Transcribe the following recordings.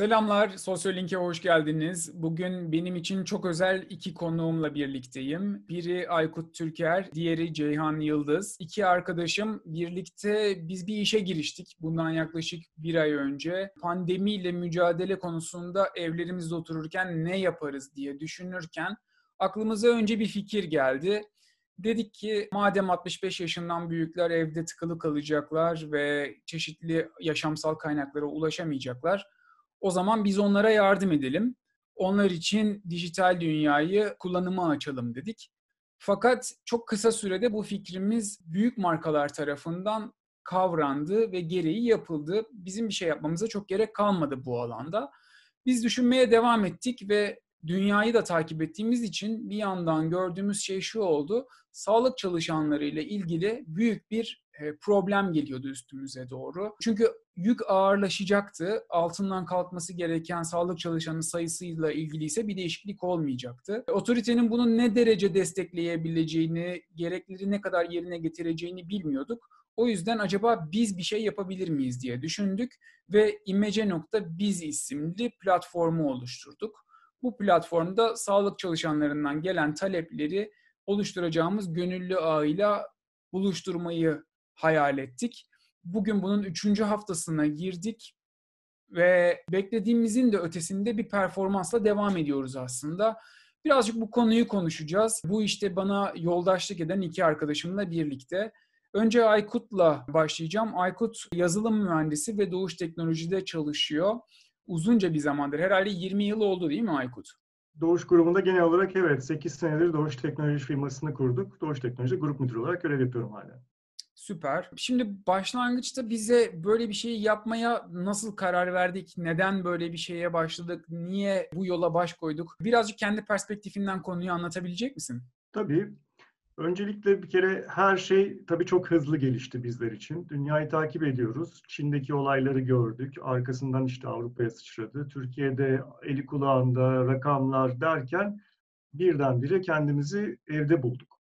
Selamlar, Sosyolink'e hoş geldiniz. Bugün benim için çok özel iki konuğumla birlikteyim. Biri Aykut Türker, diğeri Ceyhan Yıldız. İki arkadaşım birlikte biz bir işe giriştik bundan yaklaşık bir ay önce. Pandemiyle mücadele konusunda evlerimizde otururken ne yaparız diye düşünürken aklımıza önce bir fikir geldi. Dedik ki madem 65 yaşından büyükler evde tıkılı kalacaklar ve çeşitli yaşamsal kaynaklara ulaşamayacaklar o zaman biz onlara yardım edelim. Onlar için dijital dünyayı kullanıma açalım dedik. Fakat çok kısa sürede bu fikrimiz büyük markalar tarafından kavrandı ve gereği yapıldı. Bizim bir şey yapmamıza çok gerek kalmadı bu alanda. Biz düşünmeye devam ettik ve dünyayı da takip ettiğimiz için bir yandan gördüğümüz şey şu oldu. Sağlık çalışanları ile ilgili büyük bir problem geliyordu üstümüze doğru. Çünkü yük ağırlaşacaktı. Altından kalkması gereken sağlık çalışanının sayısıyla ilgili ise bir değişiklik olmayacaktı. Otoritenin bunu ne derece destekleyebileceğini, gerekleri ne kadar yerine getireceğini bilmiyorduk. O yüzden acaba biz bir şey yapabilir miyiz diye düşündük ve imece.biz isimli platformu oluşturduk. Bu platformda sağlık çalışanlarından gelen talepleri oluşturacağımız gönüllü ağıyla buluşturmayı hayal ettik. Bugün bunun üçüncü haftasına girdik ve beklediğimizin de ötesinde bir performansla devam ediyoruz aslında. Birazcık bu konuyu konuşacağız. Bu işte bana yoldaşlık eden iki arkadaşımla birlikte. Önce Aykut'la başlayacağım. Aykut yazılım mühendisi ve doğuş teknolojide çalışıyor. Uzunca bir zamandır. Herhalde 20 yıl oldu değil mi Aykut? Doğuş grubunda genel olarak evet 8 senedir Doğuş Teknoloji firmasını kurduk. Doğuş Teknoloji grup müdürü olarak görev yapıyorum hala. Süper. Şimdi başlangıçta bize böyle bir şeyi yapmaya nasıl karar verdik? Neden böyle bir şeye başladık? Niye bu yola baş koyduk? Birazcık kendi perspektifinden konuyu anlatabilecek misin? Tabii. Öncelikle bir kere her şey tabii çok hızlı gelişti bizler için. Dünyayı takip ediyoruz. Çin'deki olayları gördük. Arkasından işte Avrupa'ya sıçradı. Türkiye'de eli kulağında rakamlar derken birdenbire kendimizi evde bulduk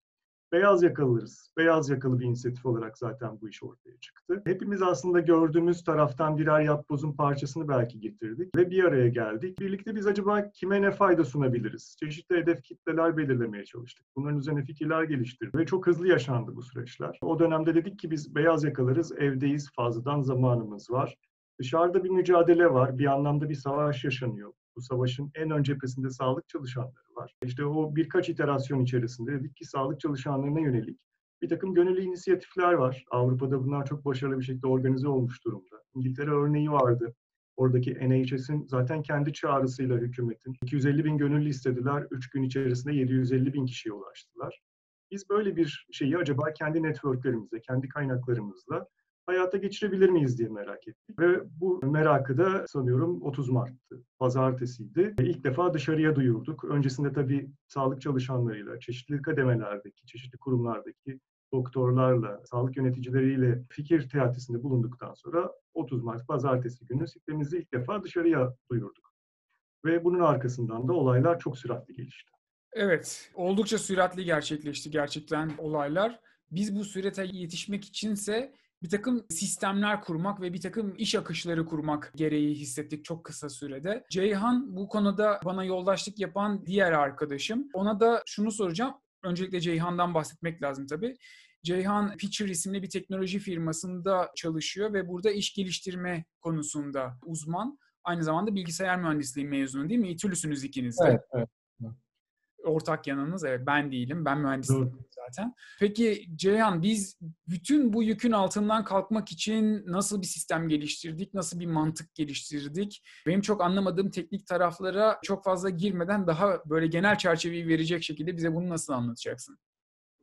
beyaz yakalılarız. Beyaz yakalı bir inisiyatif olarak zaten bu iş ortaya çıktı. Hepimiz aslında gördüğümüz taraftan birer yapbozun parçasını belki getirdik ve bir araya geldik. Birlikte biz acaba kime ne fayda sunabiliriz? Çeşitli hedef kitleler belirlemeye çalıştık. Bunların üzerine fikirler geliştirdik ve çok hızlı yaşandı bu süreçler. O dönemde dedik ki biz beyaz yakalarız, evdeyiz, fazladan zamanımız var. Dışarıda bir mücadele var, bir anlamda bir savaş yaşanıyor. Bu savaşın en ön cephesinde sağlık çalışanları var. İşte o birkaç iterasyon içerisinde dedik ki sağlık çalışanlarına yönelik bir takım gönüllü inisiyatifler var. Avrupa'da bunlar çok başarılı bir şekilde organize olmuş durumda. İngiltere örneği vardı. Oradaki NHS'in zaten kendi çağrısıyla hükümetin 250 bin gönüllü istediler. 3 gün içerisinde 750 bin kişiye ulaştılar. Biz böyle bir şeyi acaba kendi networklerimizle, kendi kaynaklarımızla hayata geçirebilir miyiz diye merak ettik. Ve bu merakı da sanıyorum 30 Mart'tı, pazartesiydi. İlk defa dışarıya duyurduk. Öncesinde tabii sağlık çalışanlarıyla, çeşitli kademelerdeki, çeşitli kurumlardaki doktorlarla, sağlık yöneticileriyle fikir teatisinde bulunduktan sonra 30 Mart pazartesi günü sitemizi ilk defa dışarıya duyurduk. Ve bunun arkasından da olaylar çok süratli gelişti. Evet, oldukça süratli gerçekleşti gerçekten olaylar. Biz bu sürete yetişmek içinse bir takım sistemler kurmak ve bir takım iş akışları kurmak gereği hissettik çok kısa sürede. Ceyhan bu konuda bana yoldaşlık yapan diğer arkadaşım. Ona da şunu soracağım. Öncelikle Ceyhan'dan bahsetmek lazım tabii. Ceyhan Pitcher isimli bir teknoloji firmasında çalışıyor ve burada iş geliştirme konusunda uzman. Aynı zamanda bilgisayar mühendisliği mezunu değil mi? İTÜ'lüsünüz ikiniz de. Evet, evet ortak yanınız. Evet ben değilim. Ben mühendislik zaten. Peki Ceyhan biz bütün bu yükün altından kalkmak için nasıl bir sistem geliştirdik? Nasıl bir mantık geliştirdik? Benim çok anlamadığım teknik taraflara çok fazla girmeden daha böyle genel çerçeveyi verecek şekilde bize bunu nasıl anlatacaksın?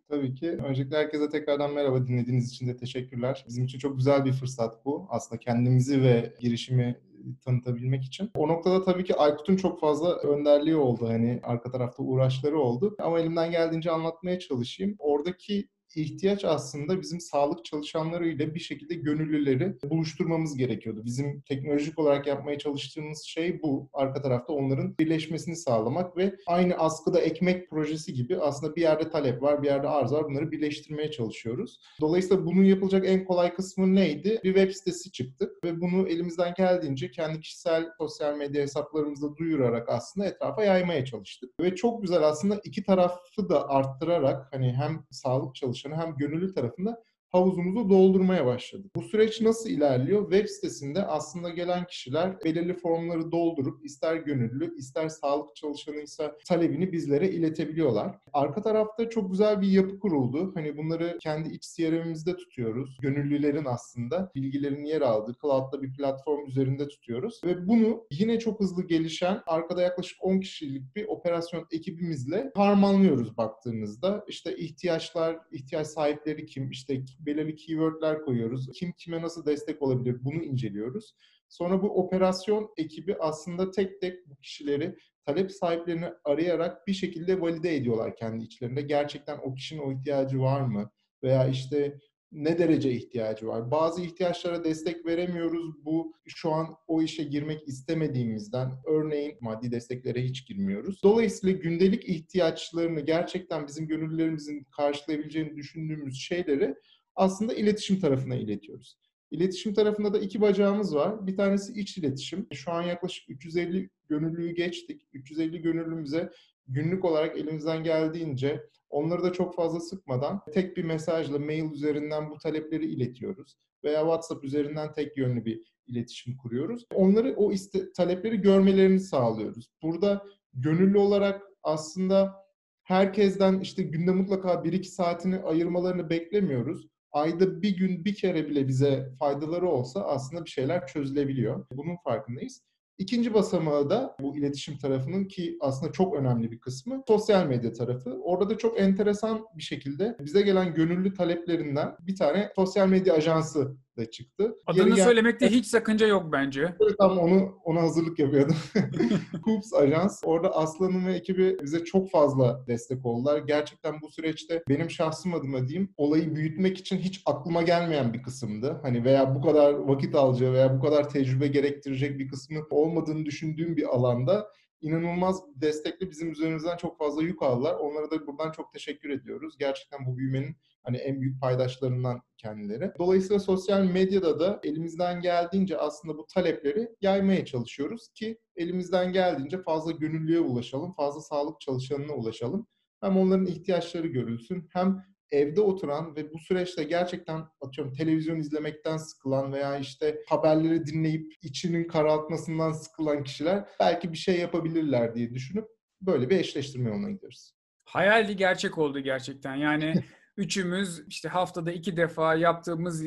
Tabii ki. Öncelikle herkese tekrardan merhaba dinlediğiniz için de teşekkürler. Bizim için çok güzel bir fırsat bu. Aslında kendimizi ve girişimi tanıtabilmek için. O noktada tabii ki Aykut'un çok fazla önderliği oldu. Hani arka tarafta uğraşları oldu. Ama elimden geldiğince anlatmaya çalışayım. Oradaki ihtiyaç aslında bizim sağlık çalışanları ile bir şekilde gönüllüleri buluşturmamız gerekiyordu. Bizim teknolojik olarak yapmaya çalıştığımız şey bu. Arka tarafta onların birleşmesini sağlamak ve aynı askıda ekmek projesi gibi aslında bir yerde talep var, bir yerde arz var. Bunları birleştirmeye çalışıyoruz. Dolayısıyla bunun yapılacak en kolay kısmı neydi? Bir web sitesi çıktı ve bunu elimizden geldiğince kendi kişisel sosyal medya hesaplarımızda duyurarak aslında etrafa yaymaya çalıştık. Ve çok güzel aslında iki tarafı da arttırarak hani hem sağlık çalışanı hem gönüllü tarafında havuzumuzu doldurmaya başladık. Bu süreç nasıl ilerliyor? Web sitesinde aslında gelen kişiler belirli formları doldurup ister gönüllü ister sağlık çalışanıysa talebini bizlere iletebiliyorlar. Arka tarafta çok güzel bir yapı kuruldu. Hani bunları kendi iç CRM'imizde tutuyoruz. Gönüllülerin aslında bilgilerin yer aldığı cloud'da bir platform üzerinde tutuyoruz. Ve bunu yine çok hızlı gelişen arkada yaklaşık 10 kişilik bir operasyon ekibimizle harmanlıyoruz baktığınızda. İşte ihtiyaçlar, ihtiyaç sahipleri kim, işte belirli keywordler koyuyoruz. Kim kime nasıl destek olabilir bunu inceliyoruz. Sonra bu operasyon ekibi aslında tek tek bu kişileri talep sahiplerini arayarak bir şekilde valide ediyorlar kendi içlerinde. Gerçekten o kişinin o ihtiyacı var mı? Veya işte ne derece ihtiyacı var? Bazı ihtiyaçlara destek veremiyoruz. Bu şu an o işe girmek istemediğimizden örneğin maddi desteklere hiç girmiyoruz. Dolayısıyla gündelik ihtiyaçlarını gerçekten bizim gönüllülerimizin karşılayabileceğini düşündüğümüz şeyleri aslında iletişim tarafına iletiyoruz. İletişim tarafında da iki bacağımız var. Bir tanesi iç iletişim. Şu an yaklaşık 350 gönüllüyü geçtik. 350 gönüllümüze günlük olarak elimizden geldiğince onları da çok fazla sıkmadan tek bir mesajla mail üzerinden bu talepleri iletiyoruz. Veya WhatsApp üzerinden tek yönlü bir iletişim kuruyoruz. Onları o iste, talepleri görmelerini sağlıyoruz. Burada gönüllü olarak aslında herkesten işte günde mutlaka 1-2 saatini ayırmalarını beklemiyoruz ayda bir gün bir kere bile bize faydaları olsa aslında bir şeyler çözülebiliyor. Bunun farkındayız. İkinci basamağı da bu iletişim tarafının ki aslında çok önemli bir kısmı sosyal medya tarafı. Orada da çok enteresan bir şekilde bize gelen gönüllü taleplerinden bir tane sosyal medya ajansı da çıktı. Adını Yeri söylemekte hiç sakınca yok bence. Tam onu ona hazırlık yapıyordum. Hoops Ajans. Orada Aslan'ın ve ekibi bize çok fazla destek oldular. Gerçekten bu süreçte benim şahsım adıma diyeyim olayı büyütmek için hiç aklıma gelmeyen bir kısımdı. Hani veya bu kadar vakit alacağı veya bu kadar tecrübe gerektirecek bir kısmı olmadığını düşündüğüm bir alanda inanılmaz destekli bizim üzerimizden çok fazla yük aldılar. Onlara da buradan çok teşekkür ediyoruz. Gerçekten bu büyümenin hani en büyük paydaşlarından kendileri. Dolayısıyla sosyal medyada da elimizden geldiğince aslında bu talepleri yaymaya çalışıyoruz ki elimizden geldiğince fazla gönüllüye ulaşalım, fazla sağlık çalışanına ulaşalım. Hem onların ihtiyaçları görülsün hem evde oturan ve bu süreçte gerçekten atıyorum televizyon izlemekten sıkılan veya işte haberleri dinleyip içinin karartmasından sıkılan kişiler belki bir şey yapabilirler diye düşünüp böyle bir eşleştirme yoluna gidiyoruz. Hayaldi gerçek oldu gerçekten. Yani üçümüz işte haftada iki defa yaptığımız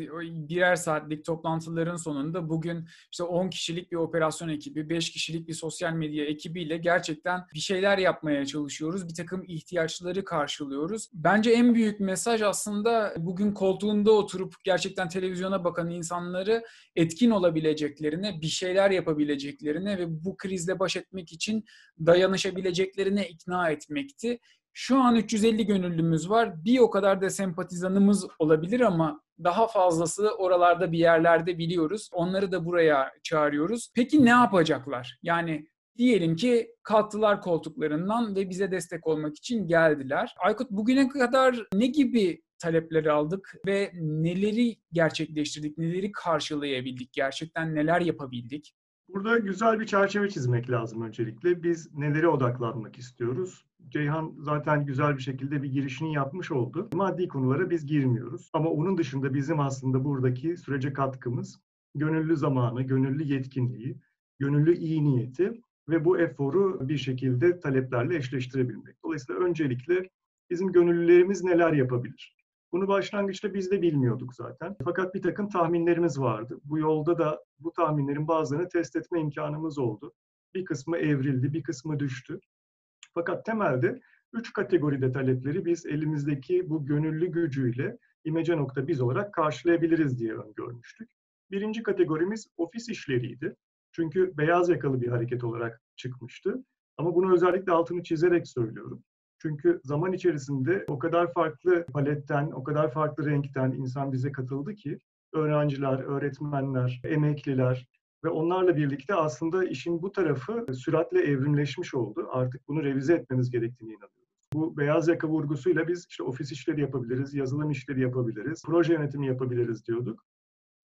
birer saatlik toplantıların sonunda bugün işte 10 kişilik bir operasyon ekibi, 5 kişilik bir sosyal medya ekibiyle gerçekten bir şeyler yapmaya çalışıyoruz. Bir takım ihtiyaçları karşılıyoruz. Bence en büyük mesaj aslında bugün koltuğunda oturup gerçekten televizyona bakan insanları etkin olabileceklerine, bir şeyler yapabileceklerine ve bu krizle baş etmek için dayanışabileceklerine ikna etmekti. Şu an 350 gönüllümüz var. Bir o kadar da sempatizanımız olabilir ama daha fazlası oralarda bir yerlerde biliyoruz. Onları da buraya çağırıyoruz. Peki ne yapacaklar? Yani diyelim ki kalktılar koltuklarından ve bize destek olmak için geldiler. Aykut bugüne kadar ne gibi talepleri aldık ve neleri gerçekleştirdik, neleri karşılayabildik, gerçekten neler yapabildik? Burada güzel bir çerçeve çizmek lazım öncelikle. Biz nelere odaklanmak istiyoruz? Ceyhan zaten güzel bir şekilde bir girişini yapmış oldu. Maddi konulara biz girmiyoruz. Ama onun dışında bizim aslında buradaki sürece katkımız gönüllü zamanı, gönüllü yetkinliği, gönüllü iyi niyeti ve bu eforu bir şekilde taleplerle eşleştirebilmek. Dolayısıyla öncelikle bizim gönüllülerimiz neler yapabilir? Bunu başlangıçta biz de bilmiyorduk zaten. Fakat bir takım tahminlerimiz vardı. Bu yolda da bu tahminlerin bazılarını test etme imkanımız oldu. Bir kısmı evrildi, bir kısmı düştü. Fakat temelde üç kategoride talepleri biz elimizdeki bu gönüllü gücüyle imece.biz olarak karşılayabiliriz diye öngörmüştük. Birinci kategorimiz ofis işleriydi. Çünkü beyaz yakalı bir hareket olarak çıkmıştı. Ama bunu özellikle altını çizerek söylüyorum. Çünkü zaman içerisinde o kadar farklı paletten, o kadar farklı renkten insan bize katıldı ki öğrenciler, öğretmenler, emekliler ve onlarla birlikte aslında işin bu tarafı süratle evrimleşmiş oldu. Artık bunu revize etmemiz gerektiğini inanıyorum. Bu beyaz yaka vurgusuyla biz işte ofis işleri yapabiliriz, yazılım işleri yapabiliriz, proje yönetimi yapabiliriz diyorduk.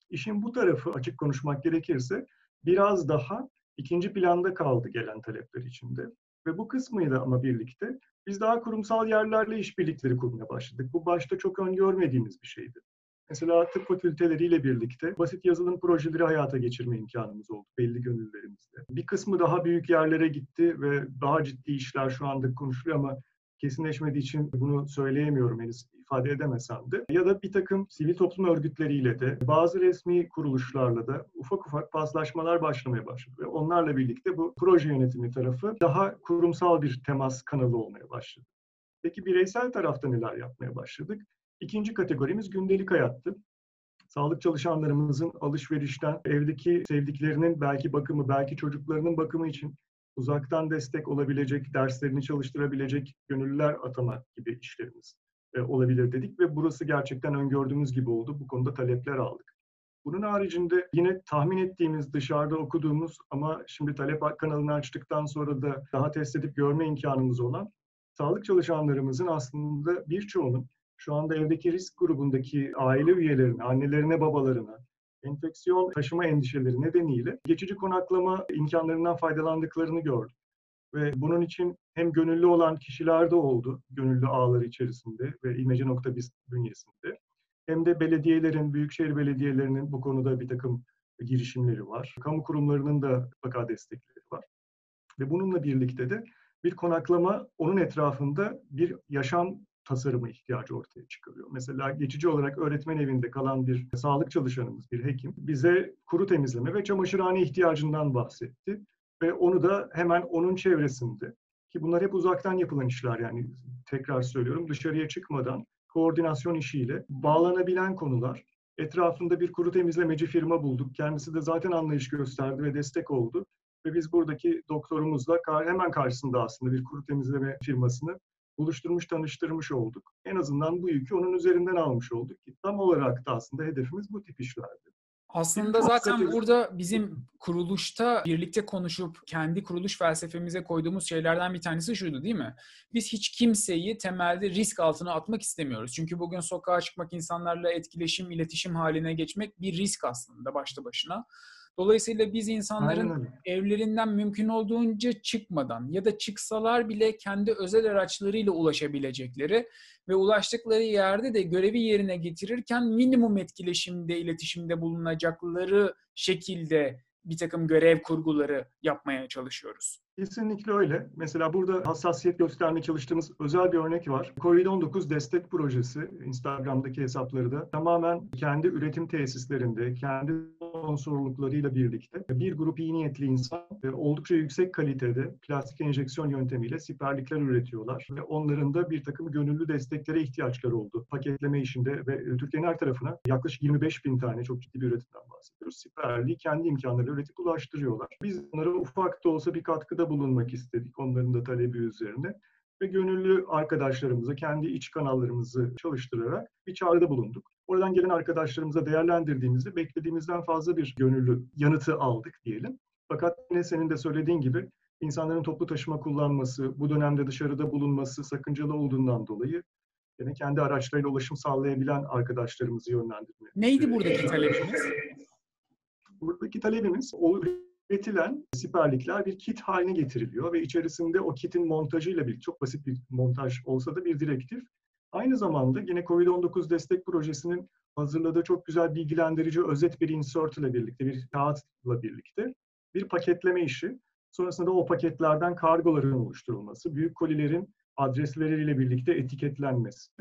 İşin bu tarafı açık konuşmak gerekirse biraz daha ikinci planda kaldı gelen talepler içinde. Ve bu kısmıyla ama birlikte biz daha kurumsal yerlerle işbirlikleri kurmaya başladık. Bu başta çok öngörmediğimiz bir şeydi. Mesela tıp fakülteleriyle birlikte basit yazılım projeleri hayata geçirme imkanımız oldu belli gönüllerimizde. Bir kısmı daha büyük yerlere gitti ve daha ciddi işler şu anda konuşuluyor ama kesinleşmediği için bunu söyleyemiyorum henüz ifade edemesem de. Ya da bir takım sivil toplum örgütleriyle de bazı resmi kuruluşlarla da ufak ufak paslaşmalar başlamaya başladı. Ve onlarla birlikte bu proje yönetimi tarafı daha kurumsal bir temas kanalı olmaya başladı. Peki bireysel tarafta neler yapmaya başladık? İkinci kategorimiz gündelik hayattı. Sağlık çalışanlarımızın alışverişten, evdeki sevdiklerinin belki bakımı, belki çocuklarının bakımı için uzaktan destek olabilecek, derslerini çalıştırabilecek gönüllüler atama gibi işlerimiz e, olabilir dedik ve burası gerçekten öngördüğümüz gibi oldu. Bu konuda talepler aldık. Bunun haricinde yine tahmin ettiğimiz, dışarıda okuduğumuz ama şimdi talep kanalını açtıktan sonra da daha test edip görme imkanımız olan sağlık çalışanlarımızın aslında birçoğunun şu anda evdeki risk grubundaki aile üyelerine, annelerine, babalarına, enfeksiyon taşıma endişeleri nedeniyle geçici konaklama imkanlarından faydalandıklarını gördük. Ve bunun için hem gönüllü olan kişiler de oldu, gönüllü ağları içerisinde ve imece.biz bünyesinde. Hem de belediyelerin, büyükşehir belediyelerinin bu konuda bir takım girişimleri var. Kamu kurumlarının da mutlaka destekleri var. Ve bununla birlikte de bir konaklama onun etrafında bir yaşam tasarımı ihtiyacı ortaya çıkarıyor. Mesela geçici olarak öğretmen evinde kalan bir sağlık çalışanımız, bir hekim bize kuru temizleme ve çamaşırhane ihtiyacından bahsetti. Ve onu da hemen onun çevresinde ki bunlar hep uzaktan yapılan işler yani tekrar söylüyorum dışarıya çıkmadan koordinasyon işiyle bağlanabilen konular. Etrafında bir kuru temizlemeci firma bulduk. Kendisi de zaten anlayış gösterdi ve destek oldu. Ve biz buradaki doktorumuzla hemen karşısında aslında bir kuru temizleme firmasını buluşturmuş, tanıştırmış olduk. En azından bu yükü onun üzerinden almış olduk ki tam olarak da aslında hedefimiz bu tip işlerdi. Aslında zaten burada bizim kuruluşta birlikte konuşup kendi kuruluş felsefemize koyduğumuz şeylerden bir tanesi şuydu değil mi? Biz hiç kimseyi temelde risk altına atmak istemiyoruz. Çünkü bugün sokağa çıkmak, insanlarla etkileşim, iletişim haline geçmek bir risk aslında başta başına. Dolayısıyla biz insanların evlerinden mümkün olduğunca çıkmadan ya da çıksalar bile kendi özel araçlarıyla ulaşabilecekleri ve ulaştıkları yerde de görevi yerine getirirken minimum etkileşimde, iletişimde bulunacakları şekilde bir takım görev kurguları yapmaya çalışıyoruz. Kesinlikle öyle. Mesela burada hassasiyet göstermeye çalıştığımız özel bir örnek var. Covid-19 destek projesi Instagram'daki hesapları da tamamen kendi üretim tesislerinde, kendi sponsorluklarıyla birlikte bir grup iyi niyetli insan oldukça yüksek kalitede plastik enjeksiyon yöntemiyle siperlikler üretiyorlar ve onların da bir takım gönüllü desteklere ihtiyaçları oldu. Paketleme işinde ve Türkiye'nin her tarafına yaklaşık 25 bin tane çok ciddi bir üretimden bahsediyoruz. Siperliği kendi imkanlarıyla üretip ulaştırıyorlar. Biz onlara ufak da olsa bir katkıda bulunmak istedik onların da talebi üzerine ve gönüllü arkadaşlarımıza kendi iç kanallarımızı çalıştırarak bir çağrıda bulunduk. Oradan gelen arkadaşlarımıza değerlendirdiğimizde beklediğimizden fazla bir gönüllü yanıtı aldık diyelim. Fakat yine senin de söylediğin gibi insanların toplu taşıma kullanması, bu dönemde dışarıda bulunması sakıncalı olduğundan dolayı yine kendi araçlarıyla ulaşım sağlayabilen arkadaşlarımızı yönlendirme. Neydi buradaki talebimiz? Buradaki talebimiz o üretilen siperlikler bir kit haline getiriliyor ve içerisinde o kitin montajıyla bir çok basit bir montaj olsa da bir direktif. Aynı zamanda yine COVID-19 destek projesinin hazırladığı çok güzel bilgilendirici özet bir insert ile birlikte, bir kağıtla birlikte bir paketleme işi. Sonrasında o paketlerden kargoların oluşturulması, büyük kolilerin adresleriyle birlikte etiketlenmesi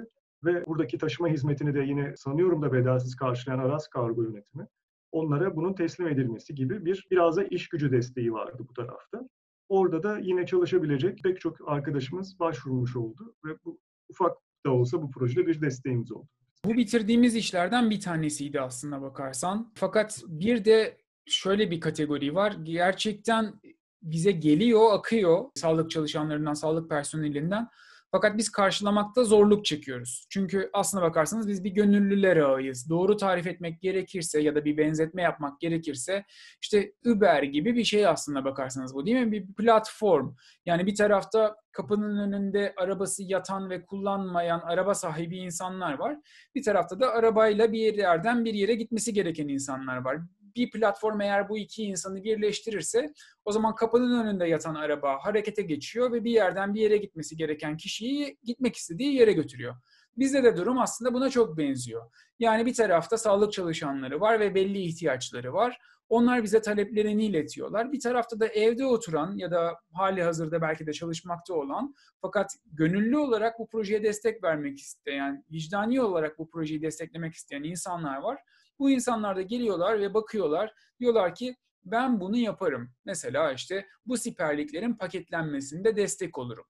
ve buradaki taşıma hizmetini de yine sanıyorum da bedelsiz karşılayan Aras Kargo Yönetimi onlara bunun teslim edilmesi gibi bir biraz da iş gücü desteği vardı bu tarafta. Orada da yine çalışabilecek pek çok arkadaşımız başvurmuş oldu ve bu ufak da olsa bu projede bir desteğimiz oldu. Bu bitirdiğimiz işlerden bir tanesiydi aslında bakarsan. Fakat bir de şöyle bir kategori var. Gerçekten bize geliyor, akıyor sağlık çalışanlarından, sağlık personelinden. Fakat biz karşılamakta zorluk çekiyoruz. Çünkü aslına bakarsanız biz bir gönüllüler ağıyız. Doğru tarif etmek gerekirse ya da bir benzetme yapmak gerekirse işte Uber gibi bir şey aslında bakarsanız bu değil mi? Bir platform. Yani bir tarafta kapının önünde arabası yatan ve kullanmayan araba sahibi insanlar var. Bir tarafta da arabayla bir yerden bir yere gitmesi gereken insanlar var bir platform eğer bu iki insanı birleştirirse o zaman kapının önünde yatan araba harekete geçiyor ve bir yerden bir yere gitmesi gereken kişiyi gitmek istediği yere götürüyor. Bizde de durum aslında buna çok benziyor. Yani bir tarafta sağlık çalışanları var ve belli ihtiyaçları var. Onlar bize taleplerini iletiyorlar. Bir tarafta da evde oturan ya da hali hazırda belki de çalışmakta olan fakat gönüllü olarak bu projeye destek vermek isteyen, vicdani olarak bu projeyi desteklemek isteyen insanlar var. Bu insanlar da geliyorlar ve bakıyorlar. Diyorlar ki ben bunu yaparım. Mesela işte bu siperliklerin paketlenmesinde destek olurum.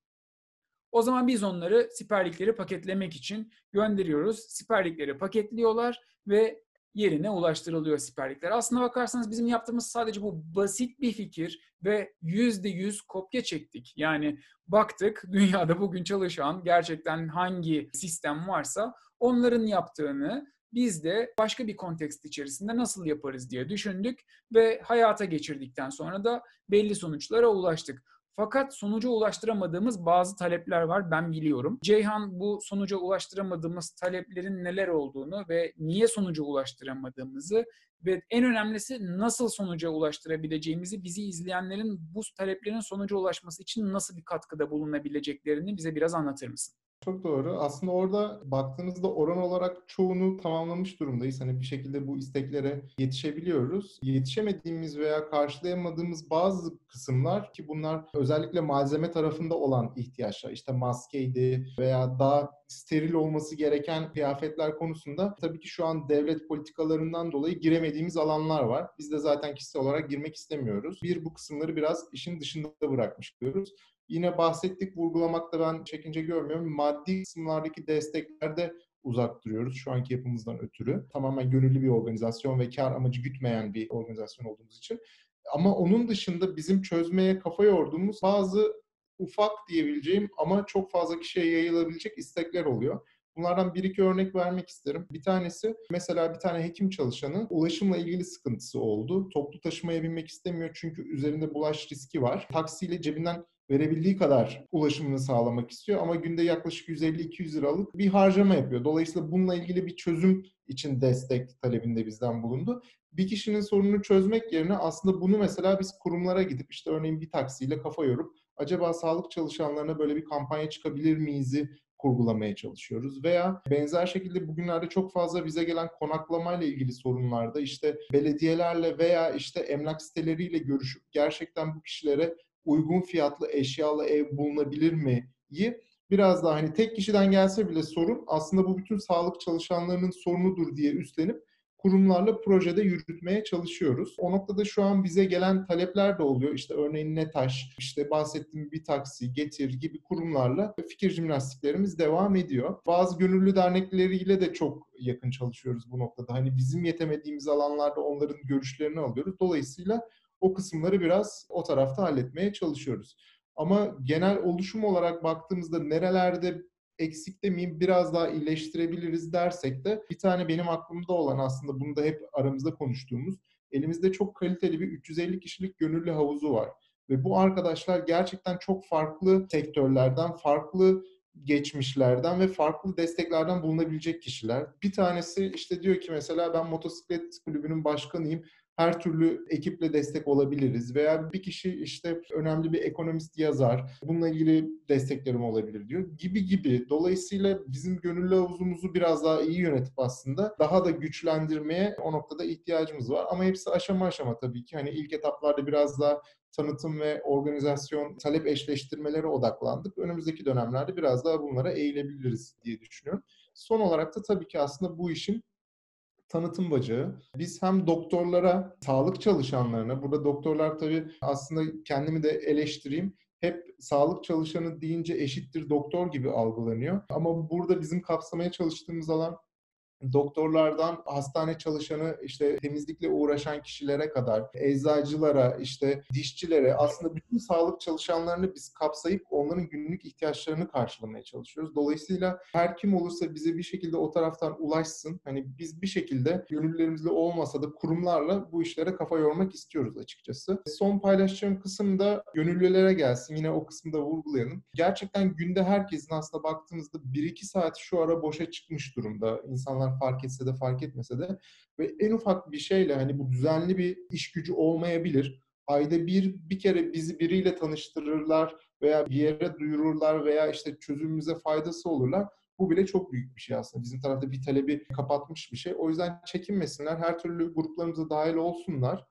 O zaman biz onları siperlikleri paketlemek için gönderiyoruz. Siperlikleri paketliyorlar ve yerine ulaştırılıyor siperlikler. Aslına bakarsanız bizim yaptığımız sadece bu basit bir fikir ve yüzde yüz kopya çektik. Yani baktık dünyada bugün çalışan gerçekten hangi sistem varsa onların yaptığını biz de başka bir kontekst içerisinde nasıl yaparız diye düşündük ve hayata geçirdikten sonra da belli sonuçlara ulaştık. Fakat sonuca ulaştıramadığımız bazı talepler var ben biliyorum. Ceyhan bu sonuca ulaştıramadığımız taleplerin neler olduğunu ve niye sonuca ulaştıramadığımızı ve en önemlisi nasıl sonuca ulaştırabileceğimizi bizi izleyenlerin bu taleplerin sonuca ulaşması için nasıl bir katkıda bulunabileceklerini bize biraz anlatır mısın? Çok doğru. Aslında orada baktığınızda oran olarak çoğunu tamamlamış durumdayız. Hani bir şekilde bu isteklere yetişebiliyoruz. Yetişemediğimiz veya karşılayamadığımız bazı kısımlar ki bunlar özellikle malzeme tarafında olan ihtiyaçlar. İşte maskeydi veya daha steril olması gereken kıyafetler konusunda tabii ki şu an devlet politikalarından dolayı giremediğimiz alanlar var. Biz de zaten kişisel olarak girmek istemiyoruz. Bir bu kısımları biraz işin dışında bırakmış diyoruz. Yine bahsettik, vurgulamakta ben çekince görmüyorum. Maddi kısımlardaki desteklerde uzak duruyoruz şu anki yapımızdan ötürü. Tamamen gönüllü bir organizasyon ve kar amacı gütmeyen bir organizasyon olduğumuz için. Ama onun dışında bizim çözmeye kafa yorduğumuz bazı ufak diyebileceğim ama çok fazla kişiye yayılabilecek istekler oluyor. Bunlardan bir iki örnek vermek isterim. Bir tanesi mesela bir tane hekim çalışanı ulaşımla ilgili sıkıntısı oldu. Toplu taşımaya binmek istemiyor çünkü üzerinde bulaş riski var. Taksiyle cebinden verebildiği kadar ulaşımını sağlamak istiyor ama günde yaklaşık 150-200 liralık bir harcama yapıyor. Dolayısıyla bununla ilgili bir çözüm için destek talebinde bizden bulundu. Bir kişinin sorununu çözmek yerine aslında bunu mesela biz kurumlara gidip işte örneğin bir taksiyle kafa yorup acaba sağlık çalışanlarına böyle bir kampanya çıkabilir miyiz'i kurgulamaya çalışıyoruz. Veya benzer şekilde bugünlerde çok fazla bize gelen konaklamayla ilgili sorunlarda işte belediyelerle veya işte emlak siteleriyle görüşüp gerçekten bu kişilere uygun fiyatlı eşyalı ev bulunabilir mi? biraz daha hani tek kişiden gelse bile sorun aslında bu bütün sağlık çalışanlarının sorunudur diye üstlenip kurumlarla projede yürütmeye çalışıyoruz. O noktada şu an bize gelen talepler de oluyor. İşte örneğin NETAŞ, işte bahsettiğim bir taksi, Getir gibi kurumlarla fikir jimnastiklerimiz devam ediyor. Bazı gönüllü dernekleriyle de çok yakın çalışıyoruz bu noktada. Hani bizim yetemediğimiz alanlarda onların görüşlerini alıyoruz. Dolayısıyla o kısımları biraz o tarafta halletmeye çalışıyoruz. Ama genel oluşum olarak baktığımızda nerelerde eksik demeyeyim biraz daha iyileştirebiliriz dersek de bir tane benim aklımda olan aslında bunu da hep aramızda konuştuğumuz elimizde çok kaliteli bir 350 kişilik gönüllü havuzu var. Ve bu arkadaşlar gerçekten çok farklı sektörlerden, farklı geçmişlerden ve farklı desteklerden bulunabilecek kişiler. Bir tanesi işte diyor ki mesela ben motosiklet kulübünün başkanıyım her türlü ekiple destek olabiliriz veya bir kişi işte önemli bir ekonomist yazar bununla ilgili desteklerim olabilir diyor gibi gibi. Dolayısıyla bizim gönüllü havuzumuzu biraz daha iyi yönetip aslında daha da güçlendirmeye o noktada ihtiyacımız var. Ama hepsi aşama aşama tabii ki. Hani ilk etaplarda biraz daha tanıtım ve organizasyon talep eşleştirmelere odaklandık. Önümüzdeki dönemlerde biraz daha bunlara eğilebiliriz diye düşünüyorum. Son olarak da tabii ki aslında bu işin tanıtım bacağı. Biz hem doktorlara, sağlık çalışanlarına, burada doktorlar tabii aslında kendimi de eleştireyim. Hep sağlık çalışanı deyince eşittir doktor gibi algılanıyor. Ama burada bizim kapsamaya çalıştığımız alan doktorlardan hastane çalışanı işte temizlikle uğraşan kişilere kadar, eczacılara, işte dişçilere aslında bütün sağlık çalışanlarını biz kapsayıp onların günlük ihtiyaçlarını karşılamaya çalışıyoruz. Dolayısıyla her kim olursa bize bir şekilde o taraftan ulaşsın. Hani biz bir şekilde gönüllülerimizle olmasa da kurumlarla bu işlere kafa yormak istiyoruz açıkçası. Son paylaşacağım kısım da gönüllülere gelsin. Yine o kısmı da vurgulayalım. Gerçekten günde herkesin aslında baktığınızda 1-2 saat şu ara boşa çıkmış durumda. İnsanlar fark etse de fark etmese de ve en ufak bir şeyle hani bu düzenli bir iş gücü olmayabilir. Ayda bir bir kere bizi biriyle tanıştırırlar veya bir yere duyururlar veya işte çözümümüze faydası olurlar. Bu bile çok büyük bir şey aslında. Bizim tarafta bir talebi kapatmış bir şey. O yüzden çekinmesinler. Her türlü gruplarımıza dahil olsunlar.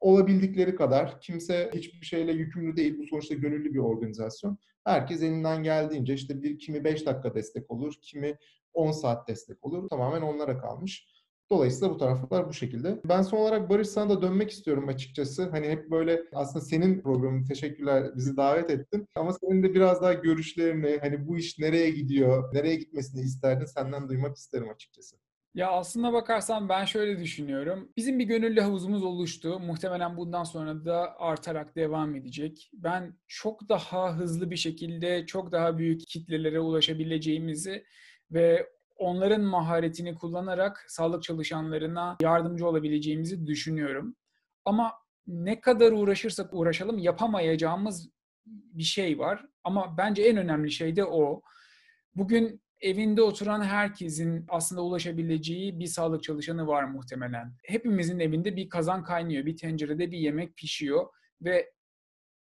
Olabildikleri kadar. Kimse hiçbir şeyle yükümlü değil. Bu sonuçta gönüllü bir organizasyon. Herkes elinden geldiğince işte bir kimi 5 dakika destek olur, kimi 10 saat destek olur. Tamamen onlara kalmış. Dolayısıyla bu taraflar bu şekilde. Ben son olarak Barış sana da dönmek istiyorum açıkçası. Hani hep böyle aslında senin programın teşekkürler bizi davet ettin. Ama senin de biraz daha görüşlerini hani bu iş nereye gidiyor, nereye gitmesini isterdin senden duymak isterim açıkçası. Ya aslında bakarsan ben şöyle düşünüyorum. Bizim bir gönüllü havuzumuz oluştu. Muhtemelen bundan sonra da artarak devam edecek. Ben çok daha hızlı bir şekilde çok daha büyük kitlelere ulaşabileceğimizi ve onların maharetini kullanarak sağlık çalışanlarına yardımcı olabileceğimizi düşünüyorum. Ama ne kadar uğraşırsak uğraşalım yapamayacağımız bir şey var. Ama bence en önemli şey de o. Bugün evinde oturan herkesin aslında ulaşabileceği bir sağlık çalışanı var muhtemelen. Hepimizin evinde bir kazan kaynıyor, bir tencerede bir yemek pişiyor ve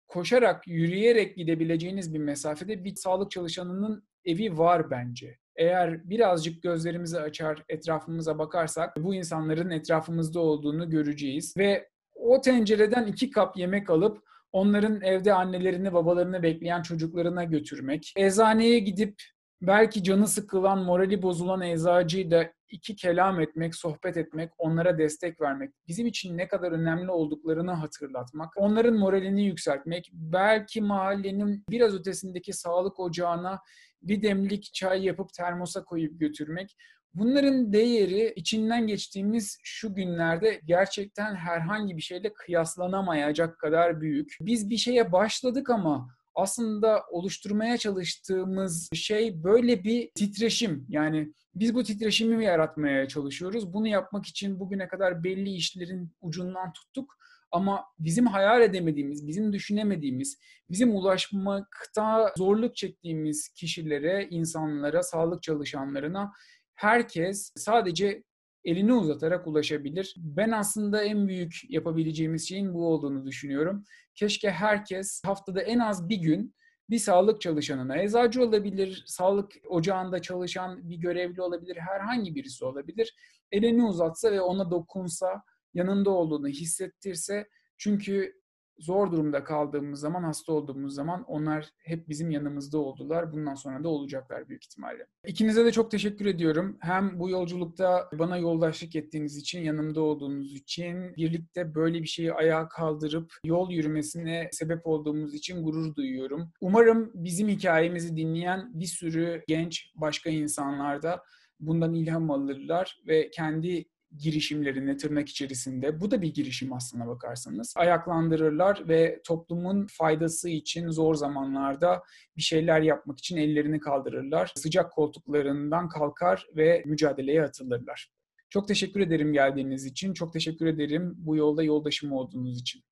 koşarak, yürüyerek gidebileceğiniz bir mesafede bir sağlık çalışanının evi var bence. Eğer birazcık gözlerimizi açar, etrafımıza bakarsak bu insanların etrafımızda olduğunu göreceğiz ve o tencereden iki kap yemek alıp onların evde annelerini, babalarını bekleyen çocuklarına götürmek, eczaneye gidip belki canı sıkılan, morali bozulan eczacıyı da iki kelam etmek, sohbet etmek, onlara destek vermek, bizim için ne kadar önemli olduklarını hatırlatmak, onların moralini yükseltmek, belki mahallenin biraz ötesindeki sağlık ocağına bir demlik çay yapıp termosa koyup götürmek. Bunların değeri içinden geçtiğimiz şu günlerde gerçekten herhangi bir şeyle kıyaslanamayacak kadar büyük. Biz bir şeye başladık ama aslında oluşturmaya çalıştığımız şey böyle bir titreşim. Yani biz bu titreşimi yaratmaya çalışıyoruz. Bunu yapmak için bugüne kadar belli işlerin ucundan tuttuk. Ama bizim hayal edemediğimiz, bizim düşünemediğimiz, bizim ulaşmakta zorluk çektiğimiz kişilere, insanlara, sağlık çalışanlarına herkes sadece elini uzatarak ulaşabilir. Ben aslında en büyük yapabileceğimiz şeyin bu olduğunu düşünüyorum. Keşke herkes haftada en az bir gün bir sağlık çalışanına, eczacı olabilir, sağlık ocağında çalışan bir görevli olabilir, herhangi birisi olabilir. Elini uzatsa ve ona dokunsa, yanında olduğunu hissettirse çünkü zor durumda kaldığımız zaman, hasta olduğumuz zaman onlar hep bizim yanımızda oldular. Bundan sonra da olacaklar büyük ihtimalle. İkinize de çok teşekkür ediyorum. Hem bu yolculukta bana yoldaşlık ettiğiniz için, yanımda olduğunuz için, birlikte böyle bir şeyi ayağa kaldırıp yol yürümesine sebep olduğumuz için gurur duyuyorum. Umarım bizim hikayemizi dinleyen bir sürü genç başka insanlar da bundan ilham alırlar ve kendi girişimlerini tırnak içerisinde, bu da bir girişim aslına bakarsanız, ayaklandırırlar ve toplumun faydası için zor zamanlarda bir şeyler yapmak için ellerini kaldırırlar. Sıcak koltuklarından kalkar ve mücadeleye atılırlar. Çok teşekkür ederim geldiğiniz için. Çok teşekkür ederim bu yolda yoldaşım olduğunuz için.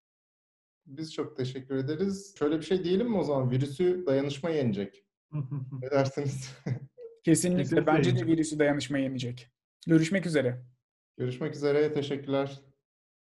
Biz çok teşekkür ederiz. Şöyle bir şey diyelim mi o zaman? Virüsü dayanışma yenecek. ne dersiniz? Kesinlikle. Bence de virüsü dayanışma yenecek. Görüşmek üzere. Görüşmek üzere. Teşekkürler.